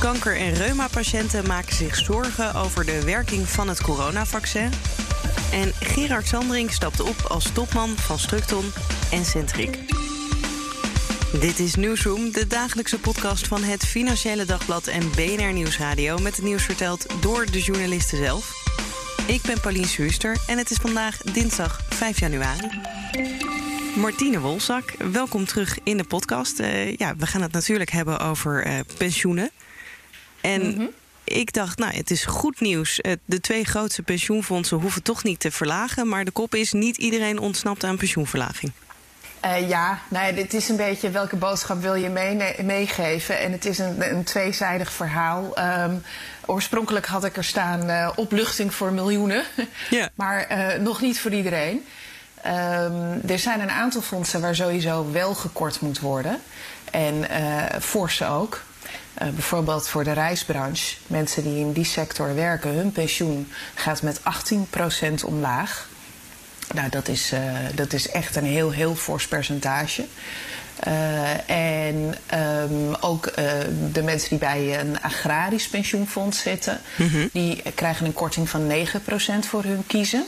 Kanker- en reumapatiënten maken zich zorgen over de werking van het coronavaccin. En Gerard Sandring stapte op als topman van Structon en Centric. Dit is Nieuwsroom, de dagelijkse podcast van het Financiële Dagblad en BNR Nieuwsradio... met het nieuws verteld door de journalisten zelf. Ik ben Paulien Schuster en het is vandaag dinsdag 5 januari. Martine Wolzak, welkom terug in de podcast. Uh, ja, we gaan het natuurlijk hebben over uh, pensioenen. En mm -hmm. ik dacht, nou, het is goed nieuws. De twee grootste pensioenfondsen hoeven toch niet te verlagen. Maar de kop is, niet iedereen ontsnapt aan pensioenverlaging. Uh, ja, nou ja, dit is een beetje welke boodschap wil je mee, meegeven. En het is een, een tweezijdig verhaal. Um, oorspronkelijk had ik er staan uh, opluchting voor miljoenen. Yeah. maar uh, nog niet voor iedereen. Um, er zijn een aantal fondsen waar sowieso wel gekort moet worden. En forse ook. Uh, bijvoorbeeld voor de reisbranche. Mensen die in die sector werken, hun pensioen gaat met 18% omlaag. Nou, dat is, uh, dat is echt een heel, heel fors percentage. Uh, en um, ook uh, de mensen die bij een agrarisch pensioenfonds zitten, mm -hmm. die krijgen een korting van 9% voor hun kiezen.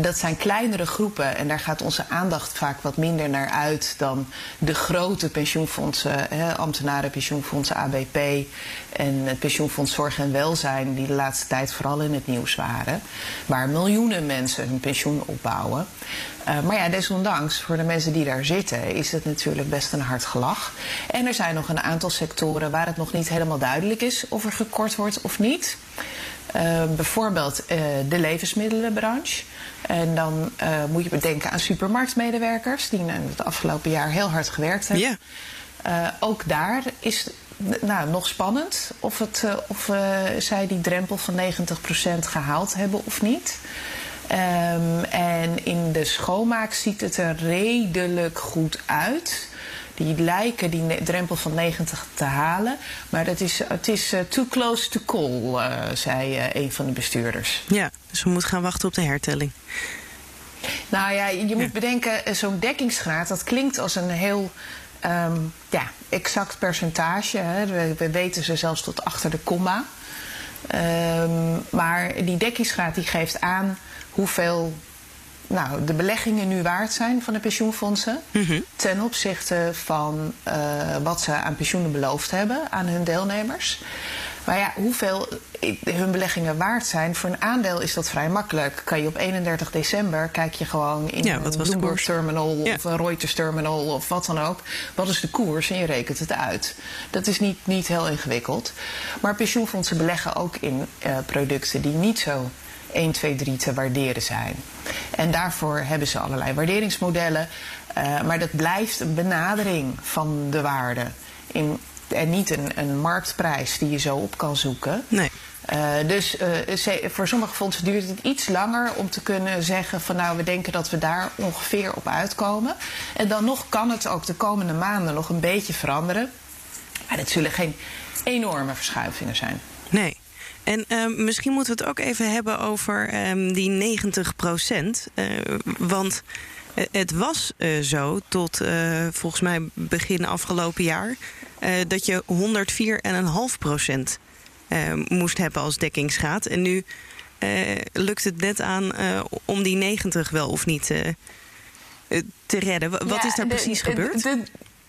Dat zijn kleinere groepen en daar gaat onze aandacht vaak wat minder naar uit dan de grote pensioenfondsen, hè, ambtenarenpensioenfondsen, ABP en het pensioenfonds Zorg en Welzijn, die de laatste tijd vooral in het nieuws waren, waar miljoenen mensen hun pensioen opbouwen. Uh, maar ja, desondanks, voor de mensen die daar zitten, is het natuurlijk best een hard gelach. En er zijn nog een aantal sectoren waar het nog niet helemaal duidelijk is of er gekort wordt of niet. Uh, bijvoorbeeld uh, de levensmiddelenbranche. En dan uh, moet je bedenken aan supermarktmedewerkers die het afgelopen jaar heel hard gewerkt hebben. Yeah. ook daar is nou, nog spannend of, het, of zij die drempel van 90% gehaald hebben of niet. Um, en in de schoonmaak ziet het er redelijk goed uit die lijken die drempel van 90 te halen. Maar dat is, het is uh, too close to call, uh, zei uh, een van de bestuurders. Ja, dus we moeten gaan wachten op de hertelling. Nou ja, je moet ja. bedenken, zo'n dekkingsgraad, dat klinkt als een heel um, ja, exact percentage. Hè. We, we, weten ze zelfs tot achter de komma. Um, maar die dekkingsgraad die geeft aan hoeveel nou, de beleggingen nu waard zijn van de pensioenfondsen. Mm -hmm. Ten opzichte van uh, wat ze aan pensioenen beloofd hebben aan hun deelnemers. Maar ja, hoeveel hun beleggingen waard zijn, voor een aandeel is dat vrij makkelijk. Kan je op 31 december kijk je gewoon in ja, een Bloomberg terminal ja. of een Reuters terminal of wat dan ook. Wat is de koers en je rekent het uit. Dat is niet, niet heel ingewikkeld. Maar pensioenfondsen beleggen ook in uh, producten die niet zo 1, 2, 3 te waarderen zijn. En daarvoor hebben ze allerlei waarderingsmodellen. Uh, maar dat blijft een benadering van de waarde. In, en niet een, een marktprijs die je zo op kan zoeken. Nee. Uh, dus uh, voor sommige fondsen duurt het iets langer om te kunnen zeggen van nou we denken dat we daar ongeveer op uitkomen. En dan nog kan het ook de komende maanden nog een beetje veranderen. Maar dat zullen geen enorme verschuivingen zijn. Nee. En uh, misschien moeten we het ook even hebben over um, die 90 procent. Uh, want het was uh, zo tot volgens mij begin afgelopen jaar... dat je 104,5 procent moest hebben als dekkingsgraad. En nu lukt het net aan om die 90 wel of niet te redden. Wat ja, is daar de, precies gebeurd? De,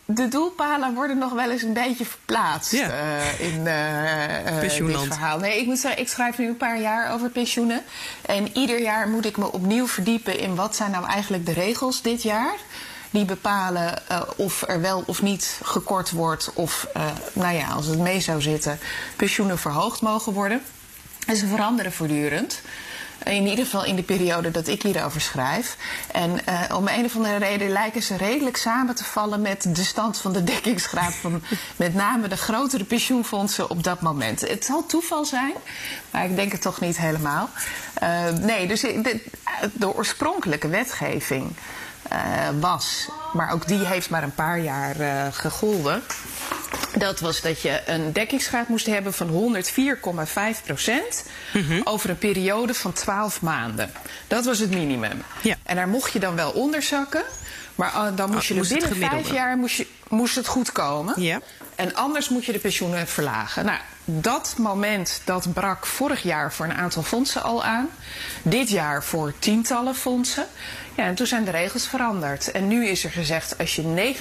de doelpalen worden nog wel eens een beetje verplaatst ja. uh, in uh, dit verhaal. Nee, ik moet zeggen, ik schrijf nu een paar jaar over pensioenen. En ieder jaar moet ik me opnieuw verdiepen in wat zijn nou eigenlijk de regels dit jaar. Die bepalen uh, of er wel of niet gekort wordt. Of, nou ja, als het mee zou zitten, pensioenen verhoogd mogen worden. En ze veranderen voortdurend. In ieder geval in de periode dat ik hierover schrijf. En uh, om een of andere reden lijken ze redelijk samen te vallen met de stand van de dekkingsgraad van met name de grotere pensioenfondsen op dat moment. Het zal toeval zijn, maar ik denk het toch niet helemaal. Uh, nee, dus de, de oorspronkelijke wetgeving uh, was, maar ook die heeft maar een paar jaar gegolden. Dat was dat je een dekkingsgraad moest hebben van 104,5 procent mm-hmm. over een periode van 12 maanden. Dat was het minimum. Ja. En daar mocht je dan wel onderzakken. Maar uh, dan moest je moest er binnen vijf jaar moest, je, moest het goed komen. Ja. En anders moet je de pensioenen verlagen. Nou, dat moment dat brak vorig jaar voor een aantal fondsen al aan. Dit jaar voor tientallen fondsen. Ja, en toen zijn de regels veranderd. En nu is er gezegd, als je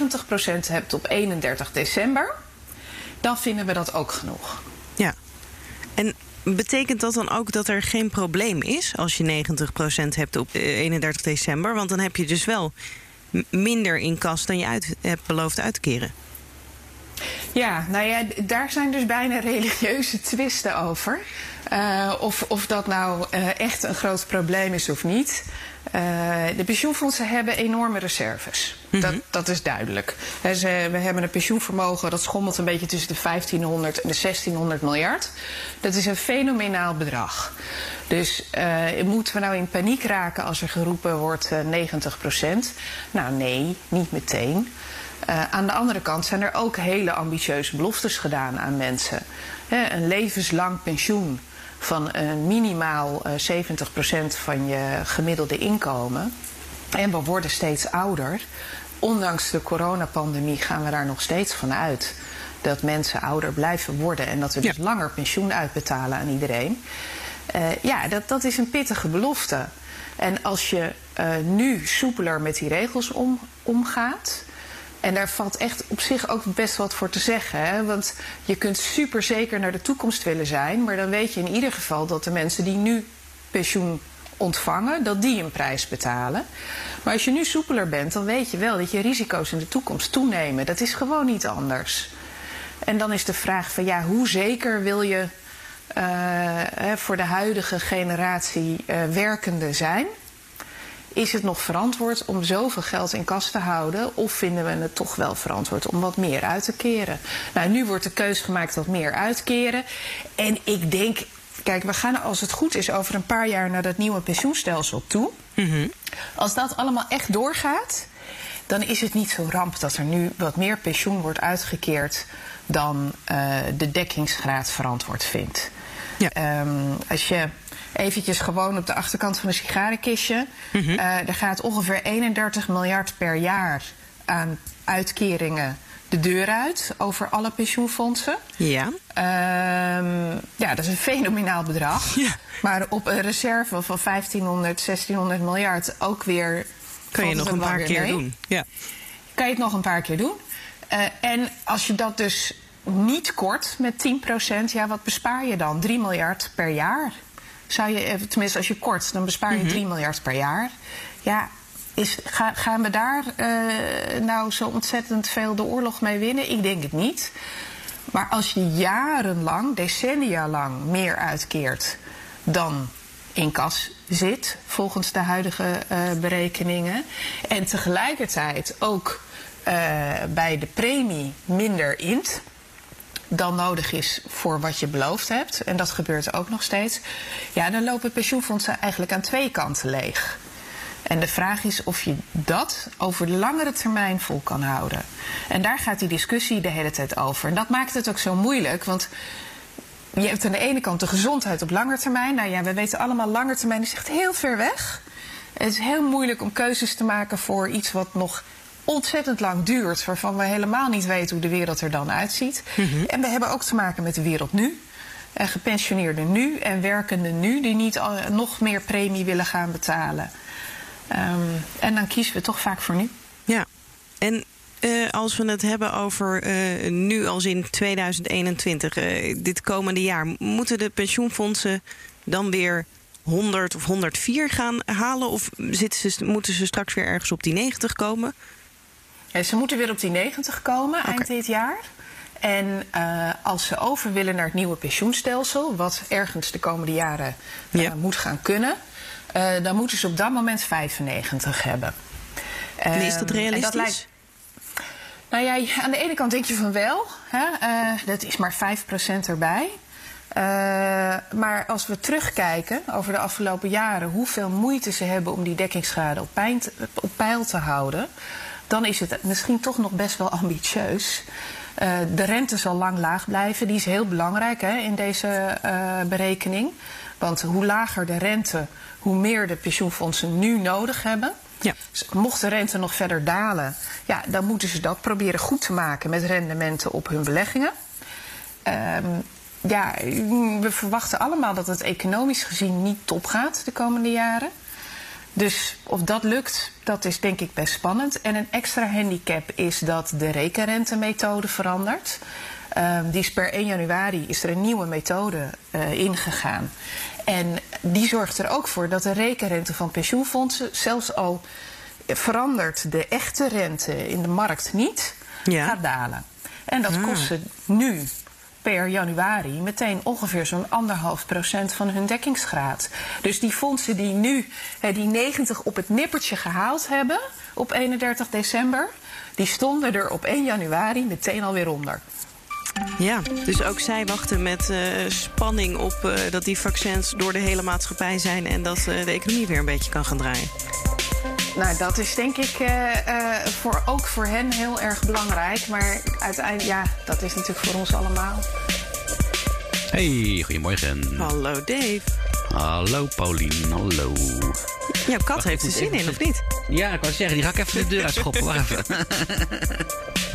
90% hebt op 31 december... dan vinden we dat ook genoeg. Ja. En betekent dat dan ook dat er geen probleem is... als je 90% hebt op eh, 31 december? Want dan heb je dus wel minder in kas dan je uit, hebt beloofd uit te keren. Ja, nou ja, daar zijn dus bijna religieuze twisten over. Uh, of, of dat nou uh, echt een groot probleem is of niet. Uh, de pensioenfondsen hebben enorme reserves. Mhm. Dat, dat is duidelijk. He, ze, we hebben een pensioenvermogen dat schommelt een beetje tussen de 1500 en de 1600 miljard. Dat is een fenomenaal bedrag. Dus moeten we nou in paniek raken als er geroepen wordt uh, 90 procent? Nou nee, niet meteen. Uh, aan de andere kant zijn er ook hele ambitieuze beloftes gedaan aan mensen. He, een levenslang pensioen van een minimaal uh, 70% van je gemiddelde inkomen. En we worden steeds ouder. Ondanks de coronapandemie gaan we daar nog steeds van uit dat mensen ouder blijven worden en dat we dus langer pensioen uitbetalen aan iedereen. Uh, ja, dat, dat is een pittige belofte. En als je uh, nu soepeler met die regels om, omgaat. En daar valt echt op zich ook best wat voor te zeggen. Hè? Want je kunt super zeker naar de toekomst willen zijn. Maar dan weet je in ieder geval dat de mensen die nu pensioen ontvangen, dat die een prijs betalen. Maar als je nu soepeler bent, dan weet je wel dat je risico's in de toekomst toenemen. Dat is gewoon niet anders. En dan is de vraag van ja, hoe zeker wil je hè, voor de huidige generatie uh, werkende zijn? Is het nog verantwoord om zoveel geld in kas te houden? Of vinden we het toch wel verantwoord om wat meer uit te keren? Nou, nu wordt de keus gemaakt wat meer uitkeren. En ik denk, kijk, we gaan als het goed is over een paar jaar naar dat nieuwe pensioenstelsel toe. Mm-hmm. Als dat allemaal echt doorgaat, dan is het niet zo ramp dat er nu wat meer pensioen wordt uitgekeerd dan uh, de dekkingsgraad verantwoord vindt. Ja. Um, als je eventjes gewoon op de achterkant van een sigarenkistje. Mm-hmm. Uh, er gaat ongeveer 31 miljard per jaar aan uitkeringen de deur uit over alle pensioenfondsen. Ja. Um, ja, dat is een fenomenaal bedrag. Ja. Maar op een reserve van 1500, 1600 miljard ook weer. Kan je nog een paar keer mee. doen. Ja. Kan je het nog een paar keer doen. Uh, en als je dat dus niet kort met 10%, ja, wat bespaar je dan? 3 miljard per jaar zou je, tenminste als je kort, dan bespaar je Mhm. 3 miljard per jaar. Ja, is, ga, gaan we daar uh, nou zo ontzettend veel de oorlog mee winnen? Ik denk het niet. Maar als je jarenlang, decennia lang meer uitkeert dan in kas zit, volgens de huidige uh, berekeningen, en tegelijkertijd ook uh, bij de premie minder int dan nodig is voor wat je beloofd hebt, en dat gebeurt ook nog steeds, ja, dan lopen pensioenfondsen eigenlijk aan twee kanten leeg. En de vraag is of je dat over langere termijn vol kan houden. En daar gaat die discussie de hele tijd over. En dat maakt het ook zo moeilijk, want je hebt aan de ene kant de gezondheid op lange termijn. Nou ja, we weten allemaal, lange termijn is echt heel ver weg. Het is heel moeilijk om keuzes te maken voor iets wat nog ontzettend lang duurt, waarvan we helemaal niet weten hoe de wereld er dan uitziet. Mm-hmm. En we hebben ook te maken met de wereld nu. En gepensioneerden nu en werkenden nu, die niet al, nog meer premie willen gaan betalen. Um, en dan kiezen we toch vaak voor nu. Ja, en uh, als we het hebben over uh, nu als in 2021, uh, dit komende jaar, moeten de pensioenfondsen dan weer 100 of 104 gaan halen? Of zitten ze, moeten ze straks weer ergens op die 90 komen? Ja, ze moeten weer op die 90 komen okay. eind dit jaar. en als ze over willen naar het nieuwe pensioenstelsel, wat ergens de komende jaren moet gaan kunnen, dan moeten ze op dat moment 95 hebben. En is dat ehm, realistisch? Dat lijkt, nou ja, aan de ene kant denk je van wel. Hè, dat is maar 5% erbij. Uh, maar als we terugkijken over de afgelopen jaren, hoeveel moeite ze hebben om die dekkingsschade op, op peil te houden, dan is het misschien toch nog best wel ambitieus. Uh, de rente zal lang laag blijven. Die is heel belangrijk hè, in deze uh, berekening. Want hoe lager de rente, hoe meer de pensioenfondsen nu nodig hebben. Ja. Dus mocht de rente nog verder dalen, ja, dan moeten ze dat proberen goed te maken met rendementen op hun beleggingen. Um, ja, we verwachten allemaal dat het economisch gezien niet top gaat de komende jaren. Dus of dat lukt, dat is denk ik best spannend. En een extra handicap is dat de rekenrentemethode verandert. Uh, die is per 1 januari is er een nieuwe methode uh, ingegaan. En die zorgt er ook voor dat de rekenrente van pensioenfondsen, zelfs al verandert de echte rente in de markt niet, ja. gaat dalen. En dat ah. kost ze nu per januari meteen ongeveer zo'n anderhalf procent van hun dekkingsgraad. Dus die fondsen die nu die 90 op het nippertje gehaald hebben op 31 december, die stonden er op 1 januari meteen alweer onder. Ja, dus ook zij wachten met uh, spanning op uh, dat die vaccins door de hele maatschappij zijn en dat uh, de economie weer een beetje kan gaan draaien. Nou, dat is denk ik uh, voor, ook voor hen heel erg belangrijk. Maar uiteindelijk, ja, dat is natuurlijk voor ons allemaal. Hey, goedemorgen. Hallo Dave. Hallo Paulien, hallo. Jouw kat heeft er zin in, of niet? Ja, ik wou zeggen, die ga ik even de deur uitschoppen. Wacht even.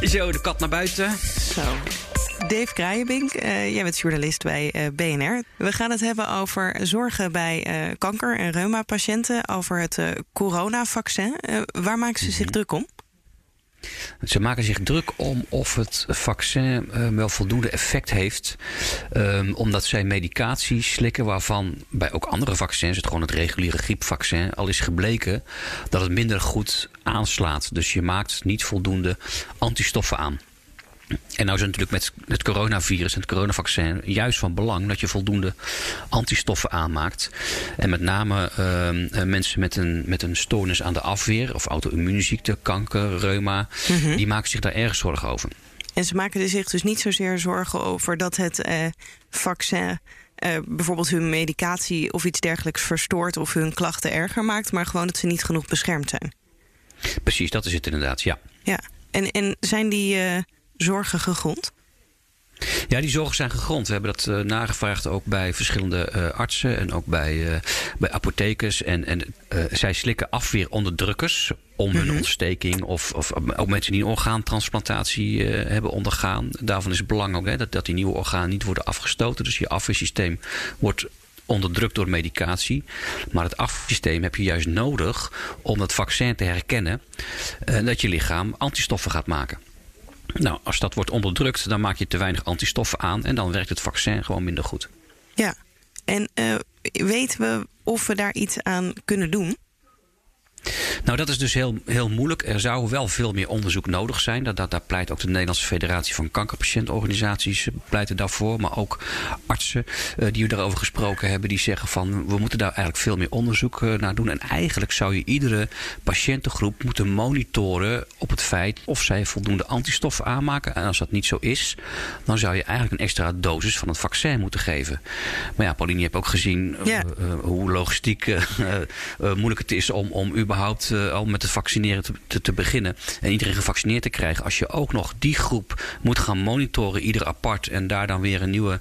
Zo, de kat naar buiten. Zo. Dave Kraaienbink, uh, jij bent journalist bij uh, eh, BNR. We gaan het hebben over zorgen bij uh, kanker- en reuma-patiënten... over het coronavaccin. waar maken ze zich mhm. druk om? Ze maken zich druk om of het vaccin wel voldoende effect heeft. Um, omdat zij medicatie slikken waarvan bij ook andere vaccins, het gewoon het reguliere griepvaccin, al is gebleken dat het minder goed aanslaat. Dus je maakt niet voldoende antistoffen aan. En nou is het natuurlijk met het coronavirus en het coronavaccin juist van belang dat je voldoende antistoffen aanmaakt. En met name uh, mensen met een, met een stoornis aan de afweer of auto-immuunziekte, kanker, reuma, mhm. die maken zich daar erg zorgen over. En ze maken zich dus niet zozeer zorgen over dat het eh, vaccin uh, bijvoorbeeld hun medicatie of iets dergelijks verstoort of hun klachten erger maakt, maar gewoon dat ze niet genoeg beschermd zijn. Precies, dat is het inderdaad, ja. Ja, en, en zijn die. Uh, zorgen gegrond? Ja, die zorgen zijn gegrond. We hebben dat uh, nagevraagd ook bij verschillende uh, artsen en ook bij, uh, bij apothekers. En, en zij slikken afweeronderdrukkers om hun mm -hmm. ontsteking of, of ook mensen die een orgaantransplantatie hebben ondergaan. Daarvan is het belang ook hè, dat, dat die nieuwe organen niet worden afgestoten. Dus je afweersysteem wordt onderdrukt door medicatie. Maar het afweersysteem heb je juist nodig om dat vaccin te herkennen. En dat je lichaam antistoffen gaat maken. Nou, als dat wordt onderdrukt, dan maak je te weinig antistoffen aan en dan werkt het vaccin gewoon minder goed. Ja, en uh, weten we of we daar iets aan kunnen doen? Nou, dat is dus heel, heel moeilijk. Er zou wel veel meer onderzoek nodig zijn. Dat, dat, daar pleit ook de Nederlandse Federatie van Kankerpatiëntenorganisaties eh, pleiten daarvoor. Maar ook artsen uh, die we daarover gesproken hebben, die zeggen van we moeten daar eigenlijk veel meer onderzoek uh, naar doen. En eigenlijk zou je iedere patiëntengroep moeten monitoren op het feit of zij voldoende antistoffen aanmaken. En als dat niet zo is, dan zou je eigenlijk een extra dosis van het vaccin moeten geven. Maar ja, Pauline, je hebt ook gezien ja. hoe logistiek moeilijk het is om, om überhaupt uh, al met het vaccineren te, te, beginnen en iedereen gevaccineerd te krijgen. Als je ook nog die groep moet gaan monitoren, ieder apart, en daar dan weer een nieuwe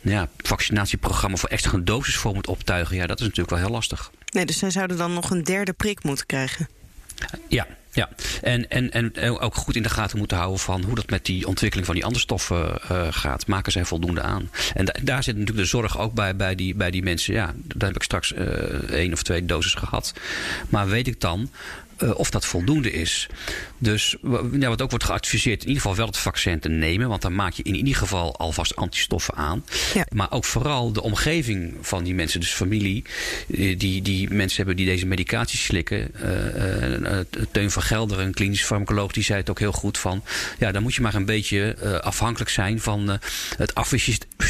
ja, vaccinatieprogramma voor extra een dosis voor moet optuigen, ja, dat is natuurlijk wel heel lastig. Nee, dus zij zouden dan nog een derde prik moeten krijgen. Ja, ja, en, en, en ook goed in de gaten moeten houden van hoe dat met die ontwikkeling van die andere stoffen uh, gaat. Maken zij voldoende aan? En daar zit natuurlijk de zorg ook bij, bij, die, bij die mensen. Ja, daar heb ik straks uh, één of twee doses gehad. Maar weet ik dan of dat voldoende is. Dus ja, wat ook wordt geadviseerd, in ieder geval wel het vaccin te nemen. Want dan maak je in ieder geval alvast antistoffen aan. Ja. Maar ook vooral de omgeving van die mensen, dus familie, die, die mensen hebben die deze medicatie slikken. Uh, Teun van Gelder, een klinisch farmacoloog, die zei het ook heel goed van. Ja, dan moet je maar een beetje afhankelijk zijn van het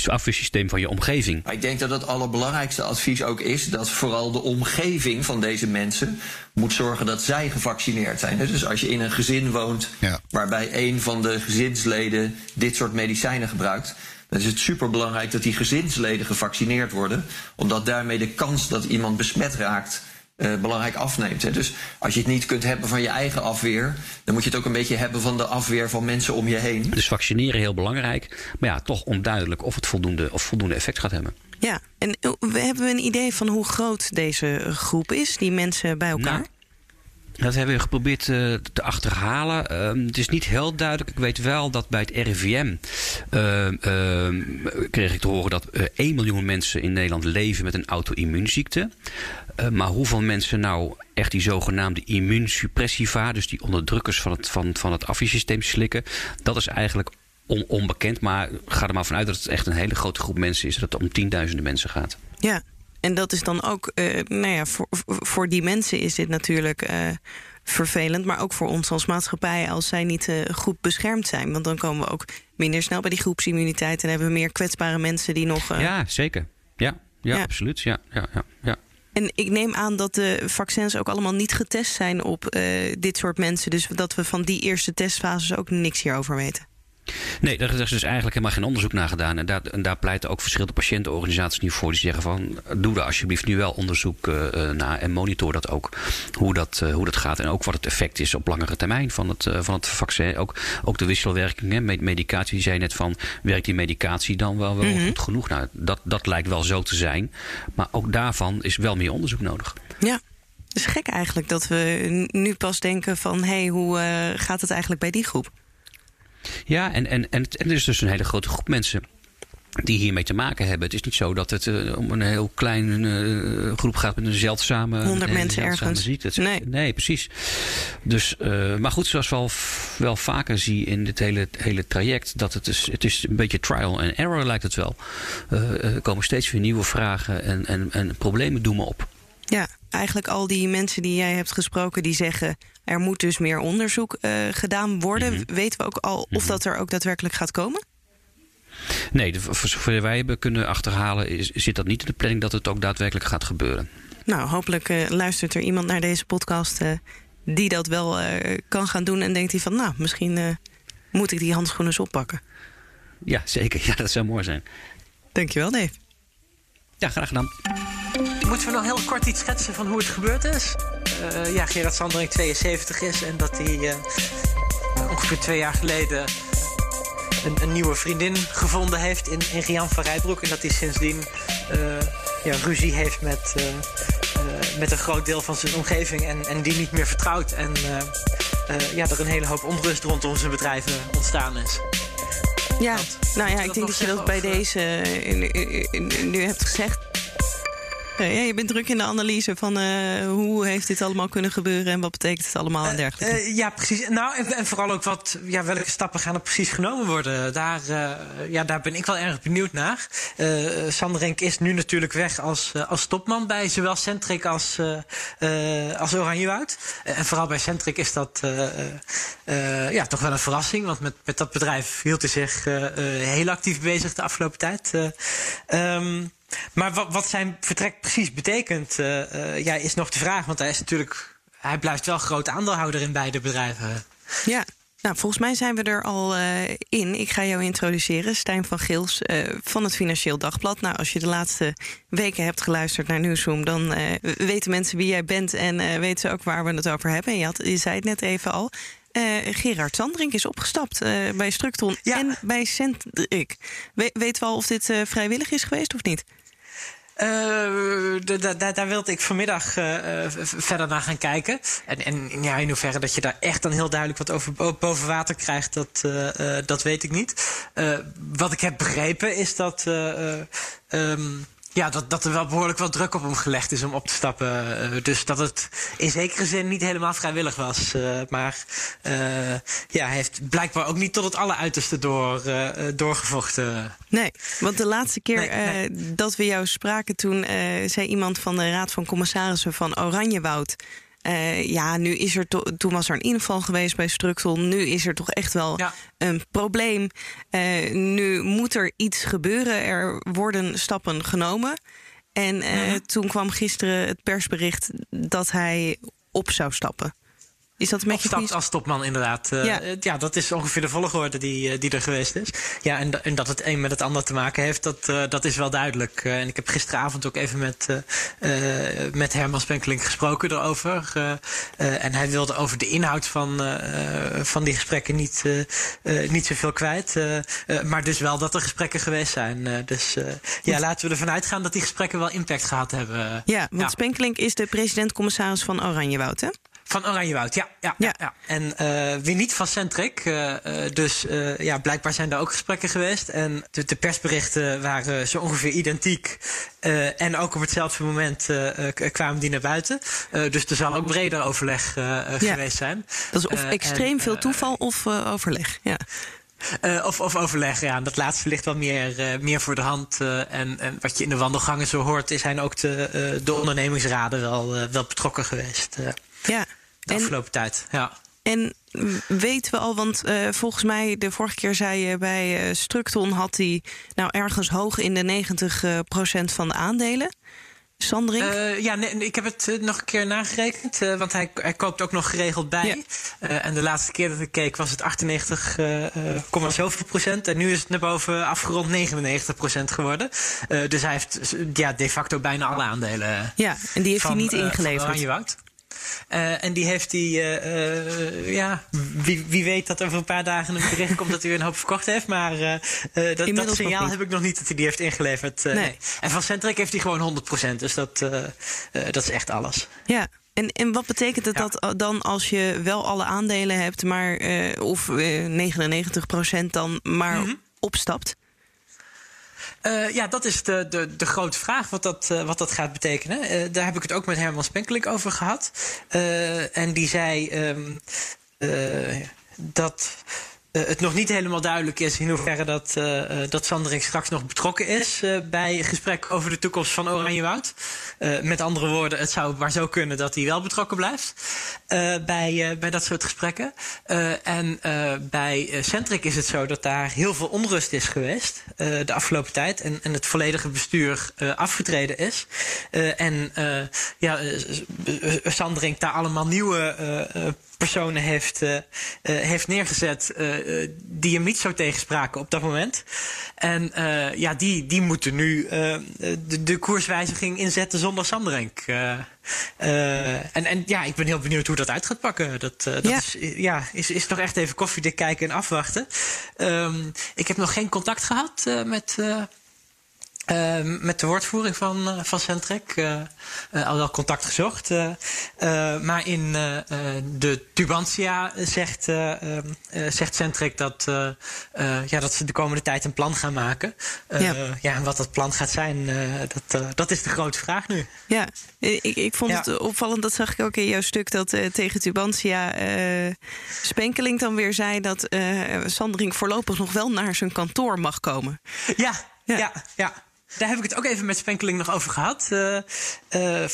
afweersysteem van je omgeving. Ik denk dat het allerbelangrijkste advies ook is dat vooral de omgeving van deze mensen moet zorgen dat zij gevaccineerd zijn. Dus als je in een gezin woont waarbij een van de gezinsleden dit soort medicijnen gebruikt, dan is het superbelangrijk dat die gezinsleden gevaccineerd worden, omdat daarmee de kans dat iemand besmet raakt uh, belangrijk afneemt. Hè. Dus als je het niet kunt hebben van je eigen afweer, dan moet je het ook een beetje hebben van de afweer van mensen om je heen. Dus vaccineren heel belangrijk, maar ja, toch onduidelijk of het voldoende, of voldoende effect gaat hebben. Ja, en eh, we hebben een idee van hoe groot deze groep is, die mensen bij elkaar? Nou, dat hebben we geprobeerd uh, te achterhalen. Uh, het is niet heel duidelijk. Ik weet wel dat bij het RIVM uh, ehm, kreeg ik te horen dat 1 eh, miljoen mensen in Nederland leven met een auto-immuunziekte. maar hoeveel mensen nou echt die zogenaamde immuunsuppressiva, dus die onderdrukkers van het, van, van het afweersysteem slikken, dat is eigenlijk onbekend. Maar ga er maar vanuit dat het echt een hele grote groep mensen is. Dat het om tienduizenden mensen gaat. Ja, en dat is dan ook, uh, nou ja, voor, voor die mensen is dit natuurlijk uh, vervelend. Maar ook voor ons als maatschappij als zij niet uh, goed beschermd zijn. Want dan komen we ook minder snel bij die groepsimmuniteit. En hebben we meer kwetsbare mensen die nog. ja, zeker. Ja, ja, absoluut. Ja, ja, ja, ja. En ik neem aan dat de vaccins ook allemaal niet getest zijn op dit soort mensen. Dus dat we van die eerste testfases ook niks hierover weten. Nee, daar is dus eigenlijk helemaal geen onderzoek naar gedaan. En daar, en daar pleiten ook verschillende patiëntenorganisaties nu voor. Die zeggen van, doe er alsjeblieft nu wel onderzoek uh, naar en monitor dat ook. Hoe dat, uh, hoe dat gaat en ook wat het effect is op langere termijn van het, uh, van het vaccin. Ook, ook de wisselwerking, hè, medicatie. Die zei net van, werkt die medicatie dan wel, wel mm goed genoeg? Nou, dat, dat lijkt wel zo te zijn. Maar ook daarvan is wel meer onderzoek nodig. Ja. Het is gek eigenlijk dat we nu pas denken van... hé, hey, hoe gaat het eigenlijk bij die groep? Ja, en, en, en, en er is dus een hele grote groep mensen die hiermee te maken hebben. Het is niet zo dat het uh, om een heel klein uh, groep gaat met een zeldzame, 100 mensen ergens. ziekte. Nee. nee, precies. Dus, uh, maar goed, zoals we wel, wel vaker zie in dit hele, hele traject, dat het is, het is een beetje trial and error lijkt het wel. er komen steeds weer nieuwe vragen en, en, en problemen doen me op. Ja, eigenlijk al die mensen die jij hebt gesproken, die zeggen er moet dus meer onderzoek uh, gedaan worden. Mm -hmm. Weten we ook al of mhm. dat er ook daadwerkelijk gaat komen? Nee, voor zover wij hebben kunnen achterhalen, is, zit dat niet in de planning dat het ook daadwerkelijk gaat gebeuren. Nou, hopelijk uh, luistert er iemand naar deze podcast uh, die dat wel kan gaan doen en denkt hij van, nou, misschien moet ik die handschoenen eens oppakken. Ja, zeker. Ja, dat zou mooi zijn. Dankjewel, Dave. Ja, graag gedaan. Moeten we nog heel kort iets schetsen van hoe het gebeurd is? Uh, ja, Gerard Sandering 72 is en dat hij uh, ongeveer twee jaar geleden een, een, nieuwe vriendin gevonden heeft in, in Rian van Rijbroek. En dat hij sindsdien uh, ja, ruzie heeft met, met een groot deel van zijn omgeving en, en die niet meer vertrouwt. En ja, er een hele hoop onrust rondom zijn bedrijven ontstaan is. Ja, nou ja, ik denk dat je dat bij deze nu hebt gezegd. Ja, je bent druk in de analyse van uh, hoe heeft dit allemaal kunnen gebeuren en wat betekent het allemaal en dergelijke. Uh, uh, ja, precies. Nou, en, en, vooral ook wat, ja, welke stappen gaan er precies genomen worden. Daar, ja, daar ben ik wel erg benieuwd naar. Sanderink is nu natuurlijk weg als, als topman bij zowel Centric als, als Oranjewoud. en vooral bij Centric is dat ja, toch wel een verrassing. Want met, met dat bedrijf hield hij zich heel actief bezig de afgelopen tijd. Um, maar wat, wat zijn vertrek precies betekent, uh, uh, ja, is nog de vraag. Want hij is natuurlijk, hij blijft wel groot aandeelhouder in beide bedrijven. Ja, nou, volgens mij zijn we er al uh, in. Ik ga jou introduceren, Stijn van Gils van het Financieel Dagblad. Nou, als je de laatste weken hebt geluisterd naar Nieuwsroom... dan weten mensen wie jij bent en weten ze ook waar we het over hebben. En je, had, je zei het net even al. Gerard Sandring is opgestapt bij Structon ja. en bij Centric. We, weten we al of dit vrijwillig is geweest of niet? Uh, daar wilde ik vanmiddag uh, verder naar gaan kijken. En, en ja, in hoeverre dat je daar echt dan heel duidelijk wat over boven water krijgt, dat, uh, dat weet ik niet. wat ik heb begrepen is dat. Um, ja, dat, dat er wel behoorlijk wat druk op hem gelegd is om op te stappen. Uh, dus dat het in zekere zin niet helemaal vrijwillig was. Uh, maar uh, ja, hij heeft blijkbaar ook niet tot het alleruiterste door, doorgevochten. Nee, want de laatste keer nee, nee. dat we jou spraken, toen zei iemand van de Raad van Commissarissen van Oranjewoud. Uh, ja, nu is er toen was er een inval geweest bij Structon. Nu is er toch echt wel ja. een probleem. Uh, nu moet er iets gebeuren. Er worden stappen genomen. En uh, ja. toen kwam gisteren het persbericht dat hij op zou stappen. Is dat een beetje Opstapt als topman, inderdaad. Uh, ja. ja. dat is ongeveer de volgorde die, uh, die er geweest is. Ja, en, en dat het een met het ander te maken heeft, dat, uh, dat is wel duidelijk. en ik heb gisteravond ook even met, met Herman Spenkeling gesproken erover. en hij wilde over de inhoud van, van die gesprekken niet, niet zoveel kwijt. maar dus wel dat er gesprekken geweest zijn. dus ja, laten we ervan uitgaan dat die gesprekken wel impact gehad hebben. Ja, want ja. Spenkeling is de president-commissaris van Oranjewoud, hè? Van Oranjewoud, ja. ja, ja. ja. En uh, weer niet van Centric. Uh, dus uh, ja, blijkbaar zijn er ook gesprekken geweest. En de, de persberichten waren zo ongeveer identiek. en ook op hetzelfde moment kwamen die naar buiten. dus er zal ook breder overleg ja. geweest zijn. Dat is of extreem en, veel toeval of overleg. Ja. Uh, of, of overleg, ja. Dat laatste ligt wel meer, uh, meer voor de hand. Uh, en, en, wat je in de wandelgangen zo hoort, zijn ook de, de ondernemingsraden wel, wel betrokken geweest. Ja. De afgelopen tijd, ja. En weten we al, want uh, volgens mij de vorige keer zei je bij uh, Structon had hij nou ergens hoog in de 90 uh, procent van de aandelen. Sandring? Uh, ja, nee, ik heb het uh, nog een keer nagerekend. Uh, want hij, hij koopt ook nog geregeld bij. Ja. en de laatste keer dat ik keek was het 98,7 zoveel procent. En nu is het naar boven afgerond 99 procent geworden. dus hij heeft ja, de facto bijna alle aandelen. Ja, en die heeft van, hij niet ingeleverd. Uh, en die heeft hij, uh, uh, ja, wie, wie weet dat over een paar dagen een bericht komt dat hij weer een hoop verkocht heeft. Maar dat, dat signaal heb ik nog niet dat hij die heeft ingeleverd. Nee. nee. En van Centric heeft hij gewoon 100%. Dus dat, dat is echt alles. Ja. En, en wat betekent het ja. dat dan als je wel alle aandelen hebt, maar of 99% dan maar mm -hmm. opstapt? Uh, ja, dat is de, de, de grote vraag wat dat, uh, wat dat gaat betekenen. Uh, daar heb ik het ook met Herman Spenkelik over gehad. en die zei um, dat het nog niet helemaal duidelijk is in hoeverre dat, uh, dat Sandering straks nog betrokken is uh, bij gesprek over de toekomst van Oranjewoud. met andere woorden, het zou maar zo kunnen dat hij wel betrokken blijft bij, bij dat soort gesprekken. en bij Centric is het zo dat daar heel veel onrust is geweest de afgelopen tijd. En, en het volledige bestuur afgetreden is. en ja, Sandring daar allemaal nieuwe personen heeft, uh, uh, heeft neergezet uh, die hem niet zo tegenspraken op dat moment. En ja, die, die moeten nu de, de, koerswijziging inzetten zonder Sanderenk. en, en ja, ik ben heel benieuwd hoe dat uit gaat pakken. Dat, dat ja. Is, ja, is, is toch echt even koffiedik kijken en afwachten. Um, ik heb nog geen contact gehad met uh, met de woordvoering van, uh, van Centrec. Uh, al wel contact gezocht. maar in de Tubantia zegt, zegt Centrec dat, ja, dat ze de komende tijd een plan gaan maken. ja. ja, en wat dat plan gaat zijn, dat, dat is de grote vraag nu. Ja, ik, ik vond ja. het opvallend, dat zag ik ook in jouw stuk, dat tegen Tubantia Spenkeling dan weer zei dat Sandring voorlopig nog wel naar zijn kantoor mag komen. Ja, ja, ja. ja. Daar heb ik het ook even met Spenkeling nog over gehad. Uh, uh,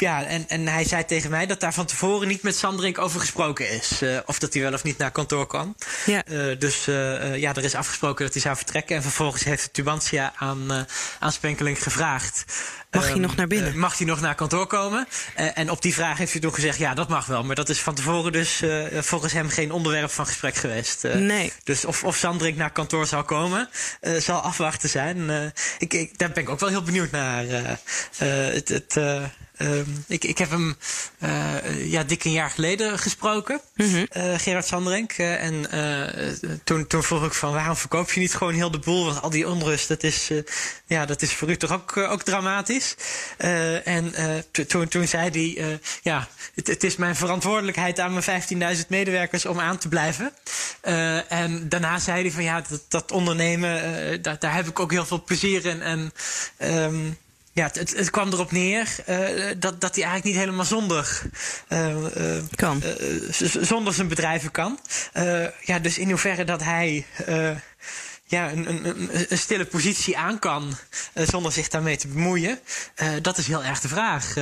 ja, en, en hij zei tegen mij dat daar van tevoren niet met Sandrink over gesproken is. Uh, of dat hij wel of niet naar kantoor kwam. Ja. Uh, dus uh, ja, er is afgesproken dat hij zou vertrekken. En vervolgens heeft Tubantia aan, aan Spenkeling gevraagd. Mag hij um, nog naar binnen? mag hij nog naar kantoor komen? en op die vraag heeft hij toen gezegd: ja, dat mag wel. Maar dat is van tevoren dus volgens hem geen onderwerp van gesprek geweest. nee. Dus of, of Sandrink naar kantoor zou komen, zal afwachten zijn. ik, ik, daar ben ik ook wel heel benieuwd naar. het. het ehm, ik, ik heb hem ja, dik een jaar geleden gesproken, mm Gerard Sanderenk. en toen, toen vroeg ik van waarom verkoop je niet gewoon heel de boel? Want al die onrust, dat is, ja, dat is voor u toch ook, ook dramatisch? en toen, toen zei hij, ja, het, het, is mijn verantwoordelijkheid aan mijn 15.000 medewerkers om aan te blijven. en daarna zei hij van ja, dat, dat ondernemen, daar, daar heb ik ook heel veel plezier in. En um, ja, het, het, kwam erop neer uh, dat, dat hij eigenlijk niet helemaal zonder, uh, kan. zonder zijn bedrijven kan. ja, dus in hoeverre dat hij ja, een, een, een, stille positie aan kan zonder zich daarmee te bemoeien, dat is heel erg de vraag.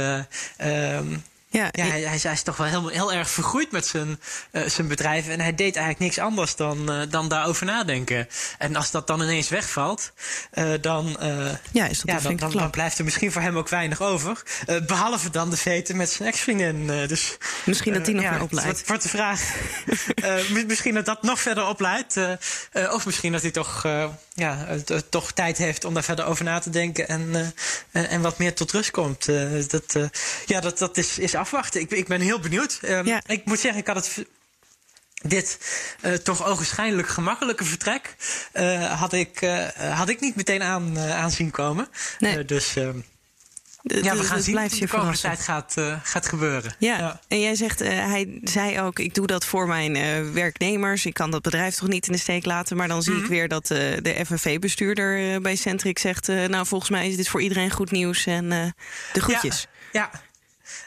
Ehm, ja, ja hij, hij, is toch wel heel, heel erg vergroeid met zijn, uh, zijn bedrijf. En hij deed eigenlijk niks anders dan, uh, dan daarover nadenken. En als dat dan ineens wegvalt, uh, dan, ja, is dat ja, dan, dan, dan, blijft er misschien voor hem ook weinig over. behalve dan de veten met zijn ex-vriendin. dus, misschien dat die nog ja, opleidt. Wordt de vraag. misschien dat dat nog verder opleidt. of misschien dat hij toch, ja, toch tijd heeft om daar verder over na te denken. En, en wat meer tot rust komt. dat, ja, dat, dat is, is afwachten. Ik, ik ben heel benieuwd. Um, Ik moet zeggen, ik had het dit uh, toch ogenschijnlijk gemakkelijke vertrek uh, had, ik, uh, had ik niet meteen aan, aan zien komen. Nee. dus ehm, ja, we gaan zien wat de komende tijd gaat, gaat gebeuren. Ja. en jij zegt, hij zei ook, ik doe dat voor mijn werknemers. Ik kan dat bedrijf toch niet in de steek laten. Maar dan zie ik mhm. weer dat de FNV-bestuurder bij Centric zegt... nou, volgens mij is dit voor iedereen goed nieuws en de groetjes. ja. ja.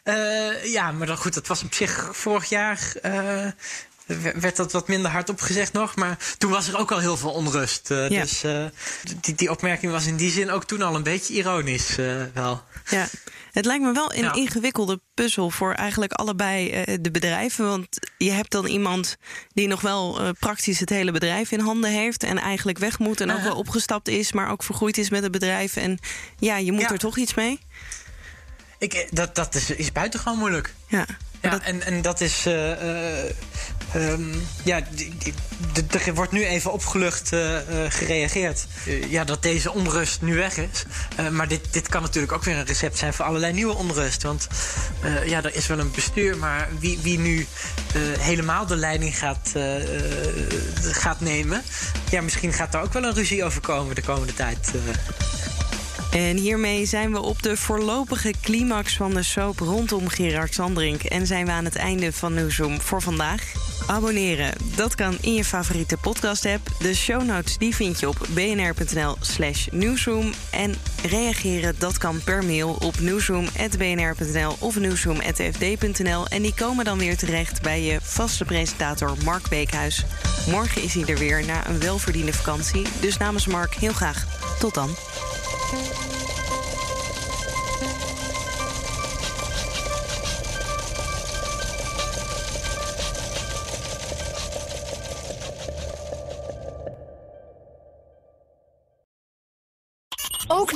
Uh, ja, maar dan goed, dat was op zich vorig jaar. Uh, werd dat wat minder hard opgezegd nog. Maar toen was er ook al heel veel onrust. Uh, ja. Dus die, die opmerking was in die zin ook toen al een beetje ironisch wel. Ja. Het lijkt me wel een ingewikkelde puzzel voor eigenlijk allebei de bedrijven. Want je hebt dan iemand die nog wel praktisch het hele bedrijf in handen heeft. En eigenlijk weg moet en ook wel opgestapt is, maar ook vergroeid is met het bedrijf. En ja, je moet er toch iets mee. Ik, eh, dat dat is, is buitengewoon moeilijk. Ja. Ja, en, en dat is. Uh, um, ja, er wordt nu even opgelucht uh, gereageerd. ja, dat deze onrust nu weg is. maar dit, dit kan natuurlijk ook weer een recept zijn voor allerlei nieuwe onrust. Want ja, er is wel een bestuur, maar wie, wie nu helemaal de leiding gaat, gaat nemen. Ja, misschien gaat daar ook wel een ruzie over komen de komende tijd. En hiermee zijn we op de voorlopige climax van de soap rondom Gerard Sandrink. En zijn we aan het einde van Newsroom voor vandaag. Abonneren, dat kan in je favoriete podcast-app. De show notes die vind je op bnr.nl slash newsroom. En reageren, dat kan per mail op newsroom.bnr.nl of newsroom.fd.nl. En die komen dan weer terecht bij je vaste presentator Mark Beekhuis. Morgen is hij er weer na een welverdiende vakantie. Dus namens Mark heel graag tot dan.